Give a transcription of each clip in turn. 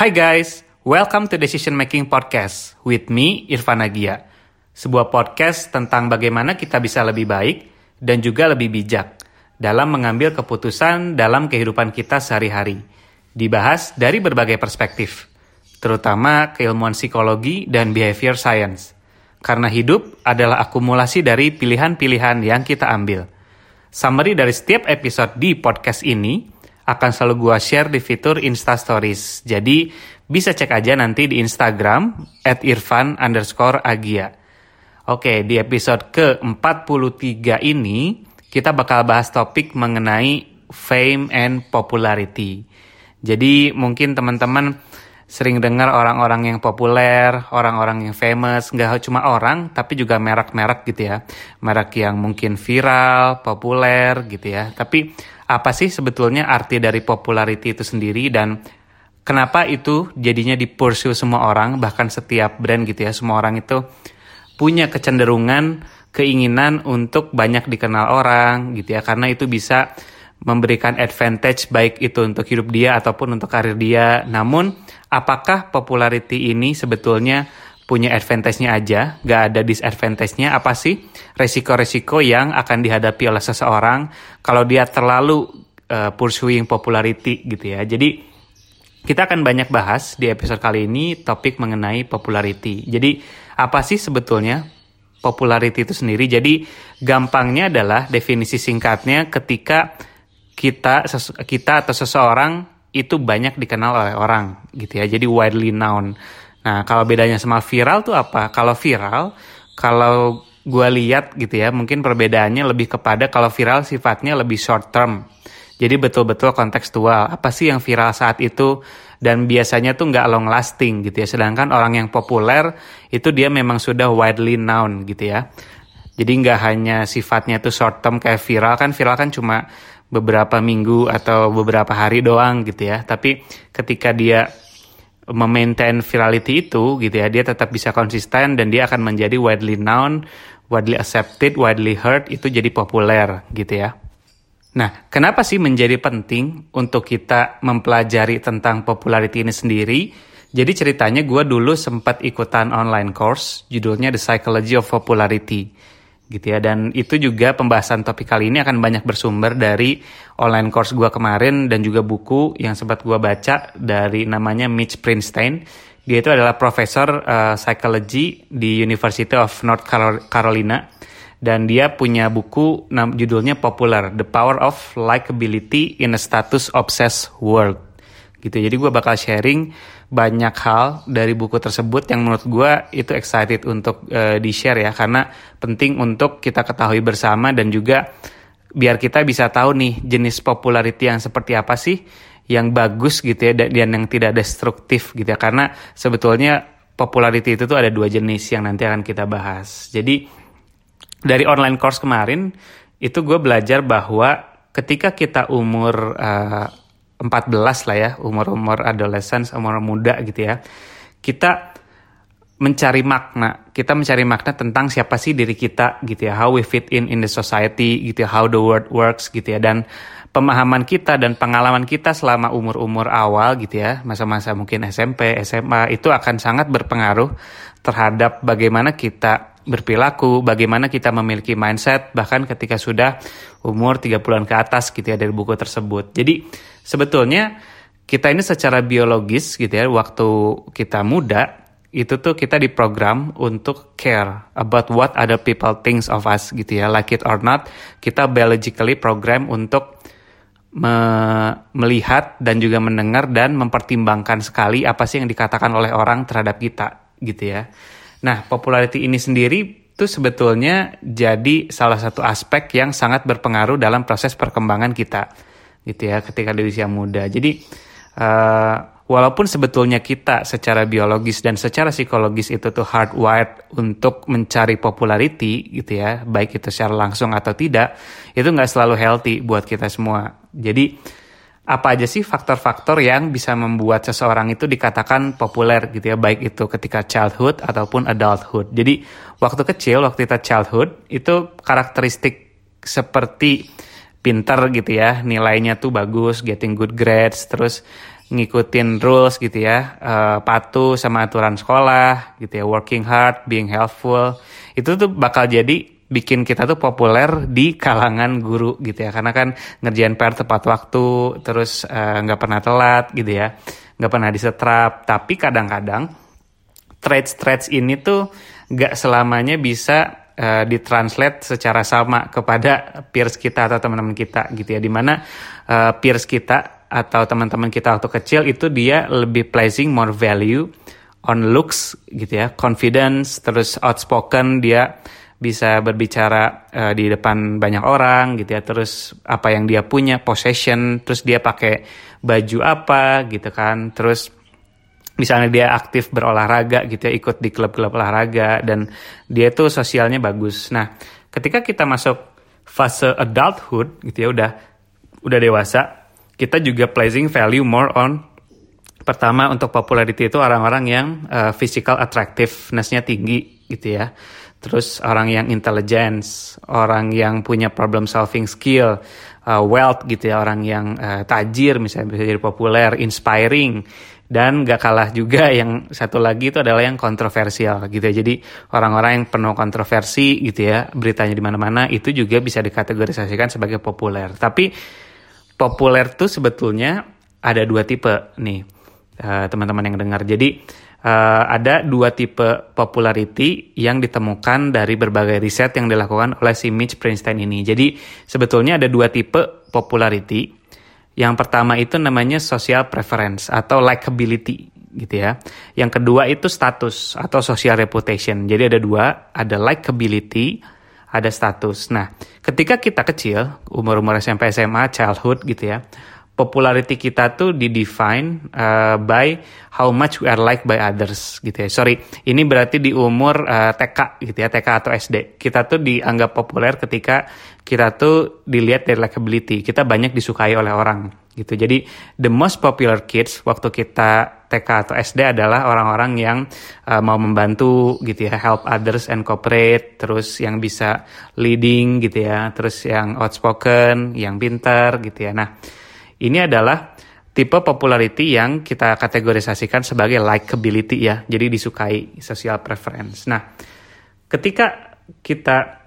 Hi guys, welcome to Decision Making Podcast with me, Irfan Agia. Sebuah podcast tentang bagaimana kita bisa lebih baik dan juga lebih bijak dalam mengambil keputusan dalam kehidupan kita sehari-hari. Dibahas dari berbagai perspektif, terutama keilmuan psikologi dan behavior science. Karena hidup adalah akumulasi dari pilihan-pilihan yang kita ambil. Summary dari setiap episode di podcast ini akan selalu gua share di fitur Insta Stories. Jadi bisa cek aja nanti di Instagram at irfan underscore agia. Oke, di episode ke-43 ini kita bakal bahas topik mengenai fame and popularity. Jadi mungkin teman-teman sering dengar orang-orang yang populer, orang-orang yang famous, nggak cuma orang, tapi juga merek-merek gitu ya. Merek yang mungkin viral, populer gitu ya. Tapi apa sih sebetulnya arti dari popularity itu sendiri dan kenapa itu jadinya di pursue semua orang bahkan setiap brand gitu ya semua orang itu punya kecenderungan keinginan untuk banyak dikenal orang gitu ya karena itu bisa memberikan advantage baik itu untuk hidup dia ataupun untuk karir dia namun apakah popularity ini sebetulnya punya advantage-nya aja, gak ada disadvantage-nya. Apa sih resiko-resiko yang akan dihadapi oleh seseorang kalau dia terlalu uh, pursuing popularity gitu ya. Jadi kita akan banyak bahas di episode kali ini topik mengenai popularity. Jadi apa sih sebetulnya popularity itu sendiri? Jadi gampangnya adalah definisi singkatnya ketika kita kita atau seseorang itu banyak dikenal oleh orang gitu ya. Jadi widely known. Nah, kalau bedanya sama viral tuh apa? Kalau viral, kalau gue lihat gitu ya, mungkin perbedaannya lebih kepada kalau viral sifatnya lebih short term. Jadi betul-betul kontekstual. Apa sih yang viral saat itu? Dan biasanya tuh nggak long lasting gitu ya. Sedangkan orang yang populer itu dia memang sudah widely known gitu ya. Jadi nggak hanya sifatnya tuh short term kayak viral kan viral kan cuma beberapa minggu atau beberapa hari doang gitu ya. Tapi ketika dia memaintain virality itu gitu ya dia tetap bisa konsisten dan dia akan menjadi widely known, widely accepted, widely heard itu jadi populer gitu ya. Nah, kenapa sih menjadi penting untuk kita mempelajari tentang popularity ini sendiri? Jadi ceritanya gue dulu sempat ikutan online course judulnya The Psychology of Popularity gitu ya. Dan itu juga pembahasan topik kali ini akan banyak bersumber dari online course gue kemarin dan juga buku yang sempat gue baca dari namanya Mitch Prinstein. Dia itu adalah profesor uh, psychology di University of North Carolina. Dan dia punya buku judulnya Popular The Power of Likability in a Status Obsessed World gitu. Jadi gue bakal sharing banyak hal dari buku tersebut yang menurut gue itu excited untuk uh, di share ya. Karena penting untuk kita ketahui bersama dan juga biar kita bisa tahu nih jenis popularity yang seperti apa sih yang bagus gitu ya dan yang tidak destruktif gitu ya. Karena sebetulnya popularity itu tuh ada dua jenis yang nanti akan kita bahas. Jadi dari online course kemarin itu gue belajar bahwa ketika kita umur uh, 14 lah ya, umur-umur adolescence, umur muda gitu ya. Kita mencari makna, kita mencari makna tentang siapa sih diri kita gitu ya, how we fit in in the society gitu ya, how the world works gitu ya dan pemahaman kita dan pengalaman kita selama umur-umur awal gitu ya, masa-masa mungkin SMP, SMA itu akan sangat berpengaruh terhadap bagaimana kita berperilaku, bagaimana kita memiliki mindset bahkan ketika sudah umur 30-an ke atas gitu ya dari buku tersebut. Jadi sebetulnya kita ini secara biologis gitu ya waktu kita muda itu tuh kita diprogram untuk care about what other people thinks of us gitu ya like it or not kita biologically program untuk me melihat dan juga mendengar dan mempertimbangkan sekali apa sih yang dikatakan oleh orang terhadap kita gitu ya nah popularity ini sendiri itu sebetulnya jadi salah satu aspek yang sangat berpengaruh dalam proses perkembangan kita gitu ya ketika di usia muda. Jadi uh, walaupun sebetulnya kita secara biologis dan secara psikologis itu tuh hardwired untuk mencari popularity gitu ya, baik itu secara langsung atau tidak, itu nggak selalu healthy buat kita semua. Jadi apa aja sih faktor-faktor yang bisa membuat seseorang itu dikatakan populer gitu ya, baik itu ketika childhood ataupun adulthood. Jadi waktu kecil, waktu kita childhood itu karakteristik seperti pinter gitu ya nilainya tuh bagus getting good grades terus ngikutin rules gitu ya, uh, patuh sama aturan sekolah gitu ya, working hard, being helpful. Itu tuh bakal jadi bikin kita tuh populer di kalangan guru gitu ya. Karena kan ngerjain PR tepat waktu terus eh, nggak uh, pernah telat gitu ya. Nggak pernah disetrap. Tapi kadang-kadang traits-traits ini tuh nggak selamanya bisa uh, ditranslate secara sama kepada peers kita atau teman-teman kita gitu ya. Di mana uh, peers kita atau teman-teman kita waktu kecil itu dia lebih placing more value on looks gitu ya. Confidence terus outspoken dia bisa berbicara uh, di depan banyak orang gitu ya. Terus apa yang dia punya possession terus dia pakai baju apa gitu kan. Terus misalnya dia aktif berolahraga gitu ya ikut di klub-klub olahraga dan dia tuh sosialnya bagus. Nah ketika kita masuk fase adulthood gitu ya udah udah dewasa kita juga placing value more on pertama untuk popularity itu orang-orang yang uh, physical attractiveness-nya tinggi gitu ya terus orang yang intelligence, orang yang punya problem solving skill, uh, wealth gitu ya, orang yang uh, tajir misalnya bisa jadi populer, inspiring, dan gak kalah juga yang satu lagi itu adalah yang kontroversial gitu ya. Jadi orang-orang yang penuh kontroversi gitu ya, beritanya di mana-mana itu juga bisa dikategorisasikan sebagai populer. Tapi populer tuh sebetulnya ada dua tipe nih uh, teman-teman yang dengar. Jadi uh, ada dua tipe popularity yang ditemukan dari berbagai riset yang dilakukan oleh si Mitch Princeton ini. Jadi sebetulnya ada dua tipe popularity. Yang pertama itu namanya social preference atau likability gitu ya. Yang kedua itu status atau social reputation. Jadi ada dua, ada likability, ada status. Nah, ketika kita kecil, umur-umur SMP, SMA, childhood gitu ya, popularity kita tuh didefine uh, by how much we are liked by others gitu ya. Sorry, ini berarti di umur uh, TK gitu ya, TK atau SD. Kita tuh dianggap populer ketika kita tuh dilihat dari likability. Kita banyak disukai oleh orang gitu. Jadi the most popular kids waktu kita TK atau SD adalah orang-orang yang uh, mau membantu gitu ya, help others and cooperate, terus yang bisa leading gitu ya, terus yang outspoken, yang pintar gitu ya. Nah, ini adalah tipe popularity yang kita kategorisasikan sebagai likability ya. Jadi disukai social preference. Nah, ketika kita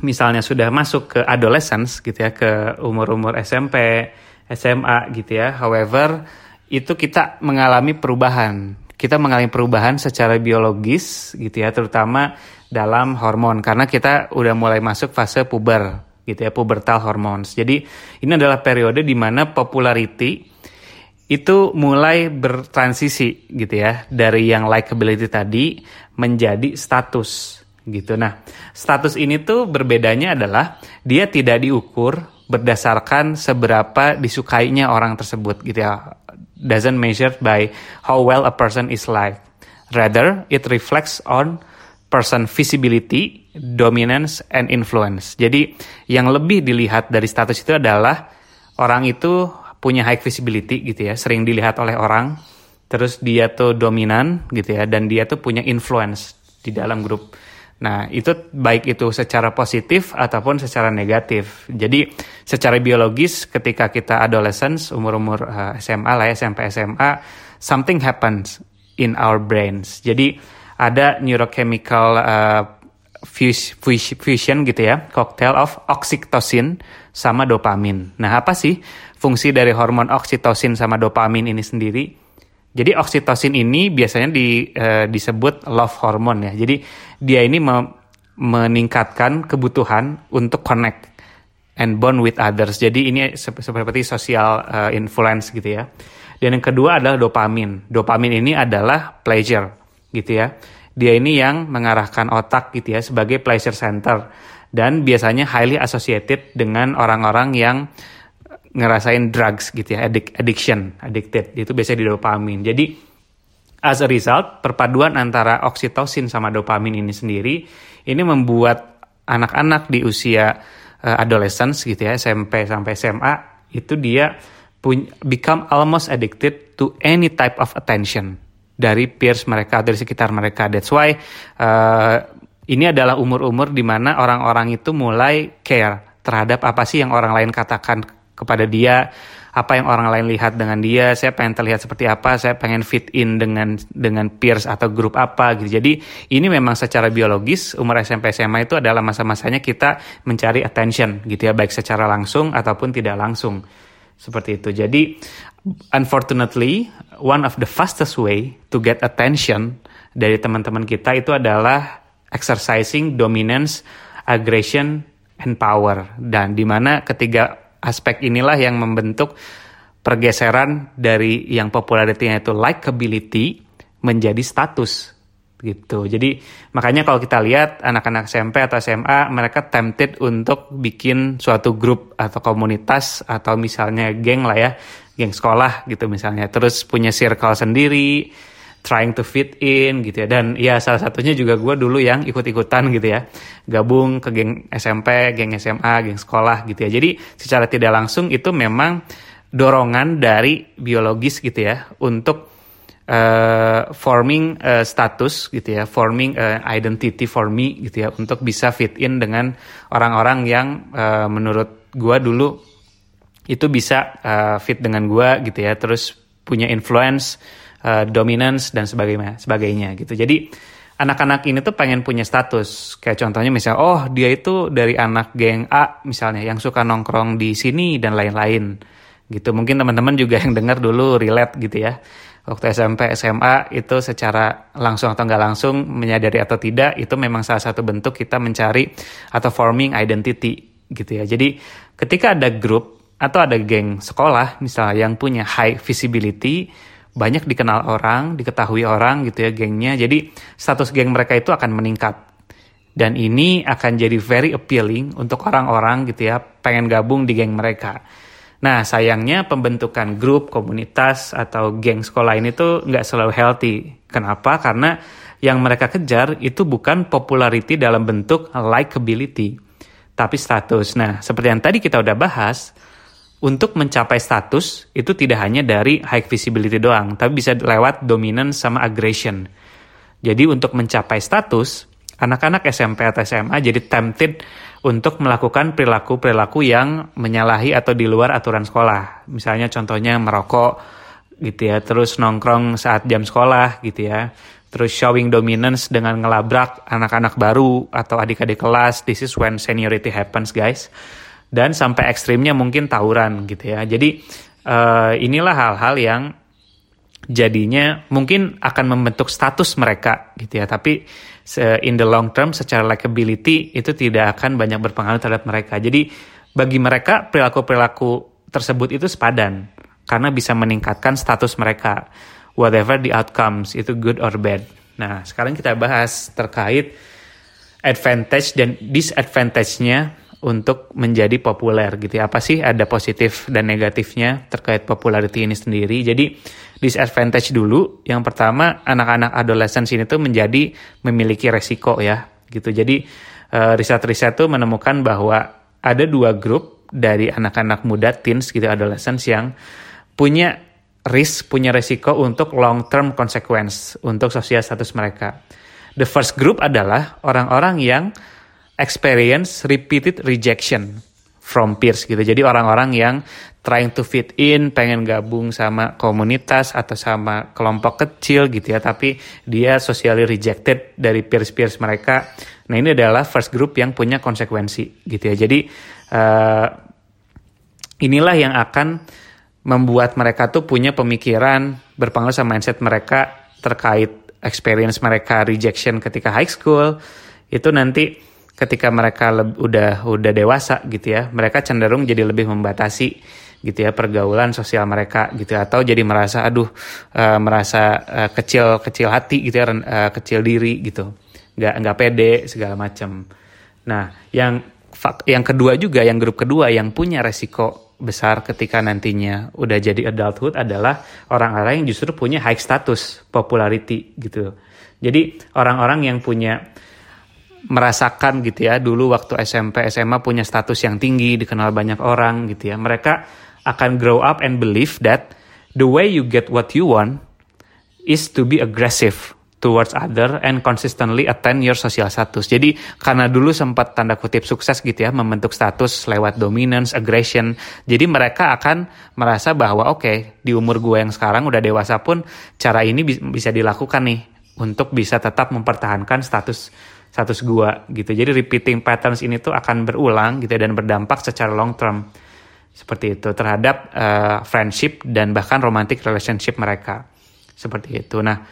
misalnya sudah masuk ke adolescence gitu ya, ke umur-umur SMP, SMA gitu ya. However, itu kita mengalami perubahan. Kita mengalami perubahan secara biologis gitu ya, terutama dalam hormon karena kita udah mulai masuk fase puber gitu ya pubertal hormones. Jadi ini adalah periode di mana popularity itu mulai bertransisi gitu ya dari yang likability tadi menjadi status gitu. Nah, status ini tuh berbedanya adalah dia tidak diukur berdasarkan seberapa disukainya orang tersebut gitu ya. Doesn't measure by how well a person is liked. Rather, it reflects on person visibility, dominance, and influence. Jadi yang lebih dilihat dari status itu adalah orang itu punya high visibility gitu ya, sering dilihat oleh orang, terus dia tuh dominan gitu ya, dan dia tuh punya influence di dalam grup. Nah, itu baik itu secara positif ataupun secara negatif. Jadi, secara biologis ketika kita adolescence, umur-umur eh, SMA lah ya, SMP SMA, something happens in our brains. Jadi, ada neurochemical uh, fusion gitu ya, cocktail of oxytocin sama dopamin. Nah, apa sih fungsi dari hormon oxytocin sama dopamin ini sendiri? Jadi oxytocin ini biasanya di, uh, disebut love hormone ya. Jadi dia ini me meningkatkan kebutuhan untuk connect and bond with others. Jadi ini seperti social uh, influence gitu ya. Dan yang kedua adalah dopamin. Dopamin ini adalah pleasure gitu ya. Dia ini yang mengarahkan otak gitu ya sebagai pleasure center dan biasanya highly associated dengan orang-orang yang ngerasain drugs gitu ya, addic addiction, addicted. Itu biasanya di dopamin. Jadi as a result, perpaduan antara oksitosin sama dopamin ini sendiri ini membuat anak-anak di usia uh, adolescence gitu ya, SMP sampai SMA itu dia punya become almost addicted to any type of attention dari peers mereka dari sekitar mereka. That's why uh, ini adalah umur-umur di mana orang-orang itu mulai care terhadap apa sih yang orang lain katakan kepada dia, apa yang orang lain lihat dengan dia, saya pengen terlihat seperti apa, saya pengen fit in dengan dengan peers atau grup apa gitu. Jadi ini memang secara biologis umur SMP SMA itu adalah masa-masanya kita mencari attention gitu ya, baik secara langsung ataupun tidak langsung. Seperti itu. Jadi unfortunately one of the fastest way to get attention dari teman-teman kita itu adalah exercising dominance, aggression, and power. Dan di mana ketiga aspek inilah yang membentuk pergeseran dari yang popularitinya itu likability menjadi status gitu. Jadi makanya kalau kita lihat anak-anak SMP atau SMA mereka tempted untuk bikin suatu grup atau komunitas atau misalnya geng lah ya, geng sekolah gitu misalnya. Terus punya circle sendiri, trying to fit in gitu ya. Dan ya salah satunya juga gue dulu yang ikut-ikutan gitu ya. Gabung ke geng SMP, geng SMA, geng sekolah gitu ya. Jadi secara tidak langsung itu memang dorongan dari biologis gitu ya untuk uh, forming uh, status gitu ya. Forming uh, identity for me gitu ya. Untuk bisa fit in dengan orang-orang yang uh, menurut gue dulu itu bisa uh, fit dengan gue gitu ya. Terus punya influence uh, dominance dan sebagainya sebagainya gitu. Jadi anak-anak ini tuh pengen punya status. Kayak contohnya misalnya oh dia itu dari anak geng A misalnya yang suka nongkrong di sini dan lain-lain gitu. Mungkin teman-teman juga yang dengar dulu relate gitu ya. Waktu SMP SMA itu secara langsung atau nggak langsung menyadari atau tidak itu memang salah satu bentuk kita mencari atau forming identity gitu ya. Jadi ketika ada grup atau ada geng sekolah misalnya yang punya high visibility banyak dikenal orang, diketahui orang gitu ya gengnya. Jadi status geng mereka itu akan meningkat. Dan ini akan jadi very appealing untuk orang-orang gitu ya pengen gabung di geng mereka. Nah sayangnya pembentukan grup, komunitas atau geng sekolah ini tuh nggak selalu healthy. Kenapa? Karena yang mereka kejar itu bukan popularity dalam bentuk likability, tapi status. Nah seperti yang tadi kita udah bahas, untuk mencapai status itu tidak hanya dari high visibility doang, tapi bisa lewat dominance sama aggression. Jadi untuk mencapai status, anak-anak SMP atau SMA jadi tempted untuk melakukan perilaku-perilaku yang menyalahi atau di luar aturan sekolah. Misalnya contohnya merokok gitu ya, terus nongkrong saat jam sekolah gitu ya. Terus showing dominance dengan ngelabrak anak-anak baru atau adik-adik kelas. This is when seniority happens guys dan sampai ekstrimnya mungkin tawuran gitu ya. Jadi uh, inilah hal-hal yang jadinya mungkin akan membentuk status mereka gitu ya. Tapi in the long term secara likability itu tidak akan banyak berpengaruh terhadap mereka. Jadi bagi mereka perilaku-perilaku tersebut itu sepadan karena bisa meningkatkan status mereka whatever the outcomes itu good or bad. Nah, sekarang kita bahas terkait advantage dan disadvantage-nya untuk menjadi populer gitu ya. Apa sih ada positif dan negatifnya terkait popularity ini sendiri. Jadi disadvantage dulu. Yang pertama anak-anak adolescence ini tuh menjadi memiliki resiko ya gitu. Jadi uh, riset-riset tuh menemukan bahwa ada dua grup dari anak-anak muda teens gitu adolescence yang punya risk, punya resiko untuk long term consequence untuk sosial status mereka. The first group adalah orang-orang yang experience repeated rejection from peers gitu. Jadi orang-orang yang trying to fit in, pengen gabung sama komunitas atau sama kelompok kecil gitu ya, tapi dia socially rejected dari peers-peers mereka. Nah ini adalah first group yang punya konsekuensi gitu ya. Jadi uh, inilah yang akan membuat mereka tuh punya pemikiran berpengaruh sama mindset mereka terkait experience mereka rejection ketika high school itu nanti ketika mereka udah udah dewasa gitu ya, mereka cenderung jadi lebih membatasi gitu ya pergaulan sosial mereka gitu ya. atau jadi merasa aduh uh, merasa uh, kecil kecil hati gitu ya uh, kecil diri gitu nggak nggak pede segala macam nah yang yang kedua juga yang grup kedua yang punya resiko besar ketika nantinya udah jadi adulthood adalah orang-orang yang justru punya high status popularity gitu jadi orang-orang yang punya merasakan gitu ya dulu waktu SMP SMA punya status yang tinggi dikenal banyak orang gitu ya mereka akan grow up and believe that the way you get what you want is to be aggressive towards other and consistently attend your social status. Jadi karena dulu sempat tanda kutip sukses gitu ya membentuk status lewat dominance, aggression. Jadi mereka akan merasa bahwa oke okay, di umur gue yang sekarang udah dewasa pun cara ini bisa dilakukan nih untuk bisa tetap mempertahankan status status gue gitu. Jadi repeating patterns ini tuh akan berulang gitu dan berdampak secara long term seperti itu terhadap uh, friendship dan bahkan romantic relationship mereka seperti itu. Nah,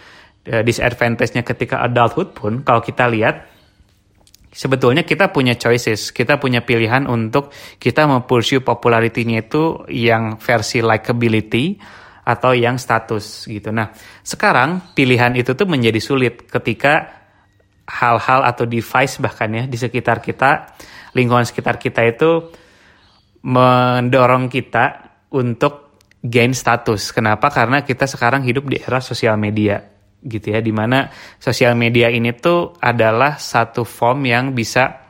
uh, disadvantage-nya ketika adulthood pun kalau kita lihat sebetulnya kita punya choices, kita punya pilihan untuk kita mempursue popularity-nya itu yang versi likability atau yang status gitu. Nah, sekarang pilihan itu tuh menjadi sulit ketika hal-hal atau device bahkan ya di sekitar kita, lingkungan sekitar kita itu mendorong kita untuk gain status. Kenapa? Karena kita sekarang hidup di era sosial media gitu ya, di mana sosial media ini tuh adalah satu form yang bisa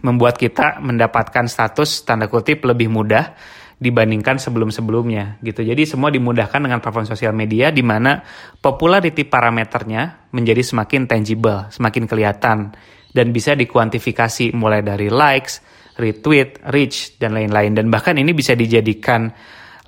membuat kita mendapatkan status tanda kutip lebih mudah dibandingkan sebelum-sebelumnya gitu. Jadi semua dimudahkan dengan platform sosial media di mana popularity parameternya menjadi semakin tangible, semakin kelihatan dan bisa dikuantifikasi mulai dari likes, retweet, reach dan lain-lain dan bahkan ini bisa dijadikan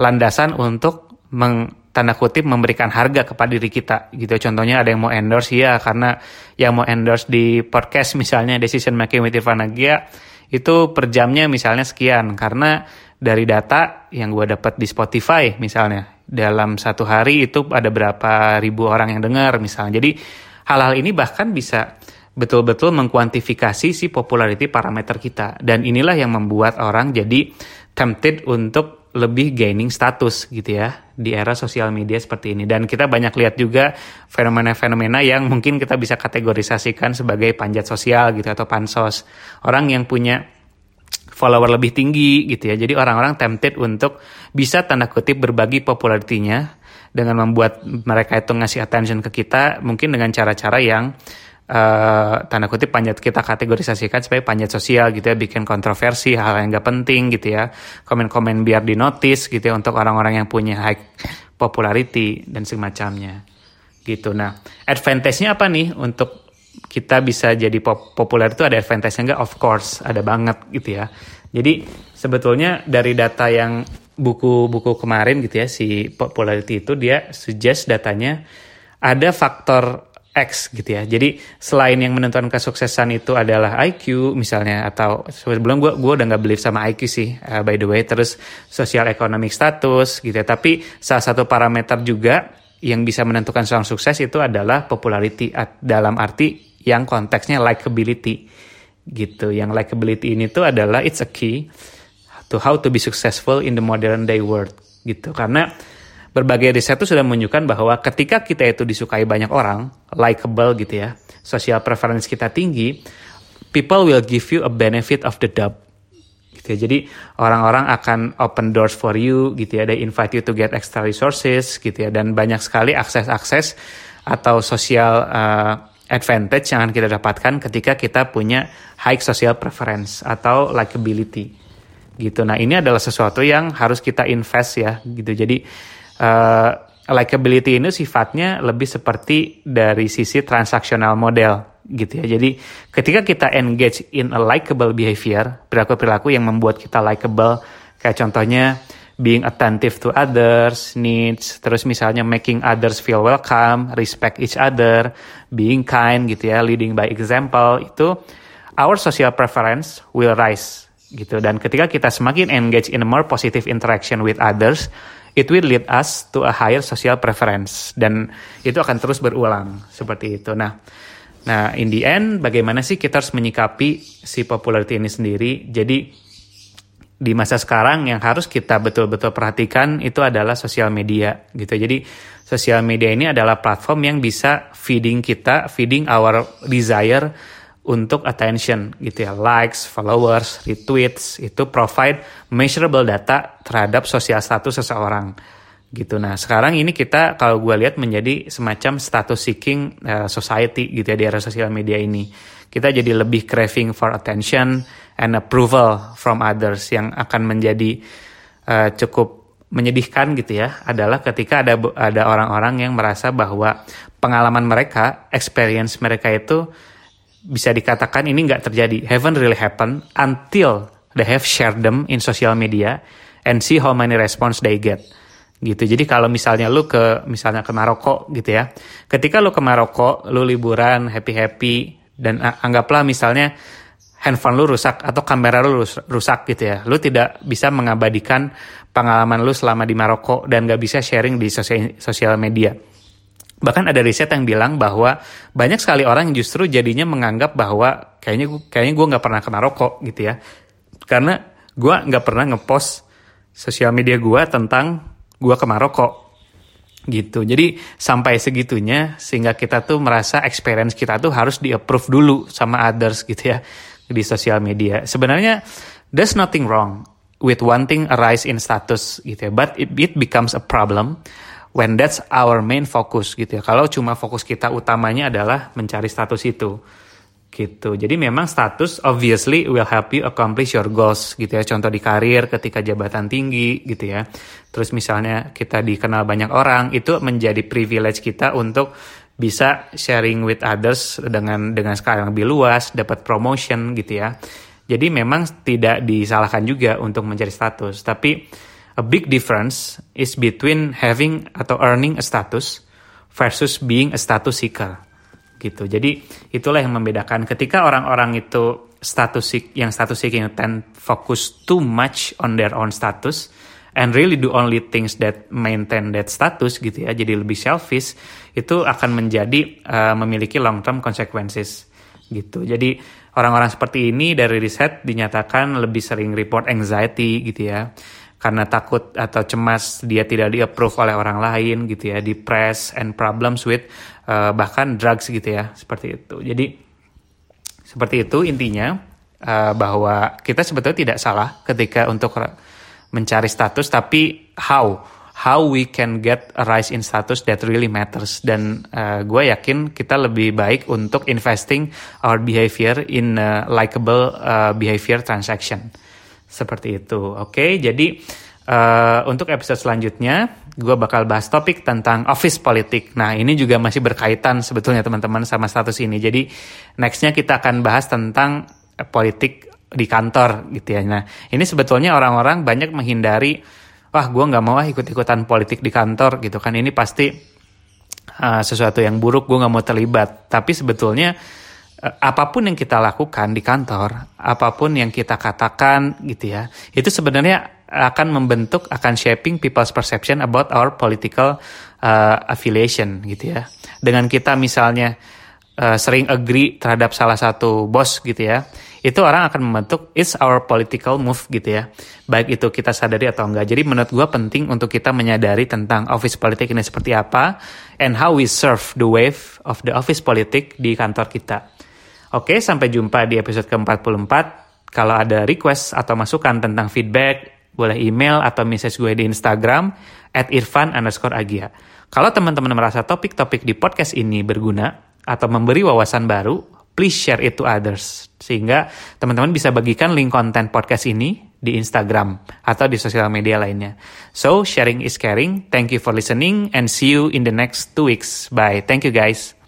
landasan untuk meng, tanda kutip memberikan harga kepada diri kita gitu. Contohnya ada yang mau endorse ya karena yang mau endorse di podcast misalnya Decision Making with Irfan Agia itu per jamnya misalnya sekian karena dari data yang gue dapat di Spotify misalnya. Dalam satu hari itu ada berapa ribu orang yang dengar misalnya jadi hal-hal ini bahkan bisa betul-betul mengkuantifikasi si popularity parameter kita. Dan inilah yang membuat orang jadi tempted untuk lebih gaining status gitu ya di era sosial media seperti ini. Dan kita banyak lihat juga fenomena-fenomena yang mungkin kita bisa kategorisasikan sebagai panjat sosial gitu atau pansos. Orang yang punya follower lebih tinggi gitu ya. Jadi orang-orang tempted untuk bisa tanda kutip berbagi popularitinya dengan membuat mereka itu ngasih attention ke kita mungkin dengan cara-cara yang uh, tanda kutip panjat kita kategorisasikan sebagai panjat sosial gitu ya, bikin kontroversi hal yang gak penting gitu ya, komen-komen biar di notice gitu ya untuk orang-orang yang punya high popularity dan semacamnya gitu. Nah, advantage-nya apa nih untuk kita bisa jadi pop populer itu ada advantage-nya enggak? Of course, ada banget gitu ya. Jadi sebetulnya dari data yang buku-buku kemarin gitu ya si popularity itu dia suggest datanya ada faktor X gitu ya. Jadi selain yang menentukan kesuksesan itu adalah IQ misalnya atau sebelum gue gue udah nggak believe sama IQ sih uh, by the way. Terus social economic status gitu ya. Tapi salah satu parameter juga yang bisa menentukan seorang sukses itu adalah popularity dalam arti yang konteksnya likability gitu. Yang likability ini tuh adalah it's a key to how to be successful in the modern day world gitu. Karena berbagai riset itu sudah menunjukkan bahwa ketika kita itu disukai banyak orang, likable gitu ya, social preference kita tinggi, people will give you a benefit of the doubt gitu ya. Jadi orang-orang akan open doors for you gitu ya. They invite you to get extra resources gitu ya. Dan banyak sekali akses-akses atau sosial uh, advantage yang akan kita dapatkan ketika kita punya high social preference atau likability gitu. Nah ini adalah sesuatu yang harus kita invest ya gitu. Jadi uh, likability ini sifatnya lebih seperti dari sisi transaksional model gitu ya. Jadi ketika kita engage in a likable behavior, perilaku-perilaku yang membuat kita likable, kayak contohnya being attentive to others, needs, terus misalnya making others feel welcome, respect each other, being kind gitu ya, leading by example itu our social preference will rise gitu dan ketika kita semakin engage in a more positive interaction with others, it will lead us to a higher social preference dan itu akan terus berulang seperti itu. Nah, nah in the end bagaimana sih kita harus menyikapi si popularity ini sendiri? Jadi di masa sekarang yang harus kita betul-betul perhatikan itu adalah sosial media gitu. Jadi sosial media ini adalah platform yang bisa feeding kita, feeding our desire untuk attention gitu ya, likes, followers, retweets itu provide measurable data terhadap sosial status seseorang gitu. Nah sekarang ini kita kalau gue lihat menjadi semacam status seeking uh, society gitu ya di era sosial media ini. Kita jadi lebih craving for attention and approval from others yang akan menjadi uh, cukup menyedihkan gitu ya adalah ketika ada ada orang-orang yang merasa bahwa pengalaman mereka, experience mereka itu bisa dikatakan ini nggak terjadi, haven't really happen until they have shared them in social media and see how many response they get gitu. Jadi kalau misalnya lu ke misalnya ke Maroko gitu ya. Ketika lu ke Maroko, lu liburan happy-happy dan anggaplah misalnya handphone lu rusak atau kamera lu rusak gitu ya. Lu tidak bisa mengabadikan pengalaman lu selama di Maroko dan gak bisa sharing di sosial, media. Bahkan ada riset yang bilang bahwa banyak sekali orang yang justru jadinya menganggap bahwa kayaknya kayaknya gue nggak pernah ke Maroko gitu ya. Karena gue nggak pernah ngepost sosial media gue tentang gue ke Maroko gitu. Jadi sampai segitunya sehingga kita tuh merasa experience kita tuh harus di approve dulu sama others gitu ya di sosial media. Sebenarnya there's nothing wrong with wanting a rise in status gitu ya, but it, it becomes a problem when that's our main focus gitu ya. Kalau cuma fokus kita utamanya adalah mencari status itu gitu. Jadi memang status obviously will help you accomplish your goals gitu ya. Contoh di karir ketika jabatan tinggi gitu ya. Terus misalnya kita dikenal banyak orang itu menjadi privilege kita untuk bisa sharing with others dengan dengan skala yang lebih luas, dapat promotion gitu ya. Jadi memang tidak disalahkan juga untuk mencari status, tapi a big difference is between having atau earning a status versus being a status seeker. Gitu. Jadi itulah yang membedakan. Ketika orang-orang itu status yang status seeking tend focus too much on their own status and really do only things that maintain that status gitu ya jadi lebih selfish itu akan menjadi uh, memiliki long term consequences gitu. Jadi orang-orang seperti ini dari riset dinyatakan lebih sering report anxiety gitu ya karena takut atau cemas dia tidak di approve oleh orang lain gitu ya depressed and problems with uh, bahkan drugs gitu ya seperti itu. Jadi seperti itu intinya uh, bahwa kita sebetulnya tidak salah ketika untuk mencari status tapi how? How we can get a rise in status that really matters. Dan uh, gue yakin kita lebih baik untuk investing our behavior in likable uh, behavior transaction seperti itu oke jadi uh, untuk episode selanjutnya gue bakal bahas topik tentang office politik nah ini juga masih berkaitan sebetulnya teman-teman sama status ini jadi nextnya kita akan bahas tentang politik di kantor gitu ya. Nah ini sebetulnya orang-orang banyak menghindari, wah gue nggak mau ah ikut-ikutan politik di kantor gitu kan. Ini pasti uh, sesuatu yang buruk, gue nggak mau terlibat. Tapi sebetulnya apa pun yang kita lakukan di kantor, apa pun yang kita katakan gitu ya, itu sebenarnya akan membentuk, akan shaping people's perception about our political uh, affiliation gitu ya. Dengan kita misalnya uh, sering agree terhadap salah satu bos gitu ya itu orang akan membentuk it's our political move gitu ya. Baik itu kita sadari atau enggak. Jadi menurut gue penting untuk kita menyadari tentang office politik ini seperti apa and how we serve the wave of the office politik di kantor kita. Oke, sampai jumpa di episode ke-44. Kalau ada request atau masukan tentang feedback, boleh email atau message gue di Instagram at irfan underscore agia. Kalau teman-teman merasa topik-topik di podcast ini berguna atau memberi wawasan baru, please share it to others. Sehingga teman-teman bisa bagikan link konten podcast ini di Instagram atau di sosial media lainnya. So, sharing is caring. Thank you for listening and see you in the next two weeks. Bye. Thank you guys.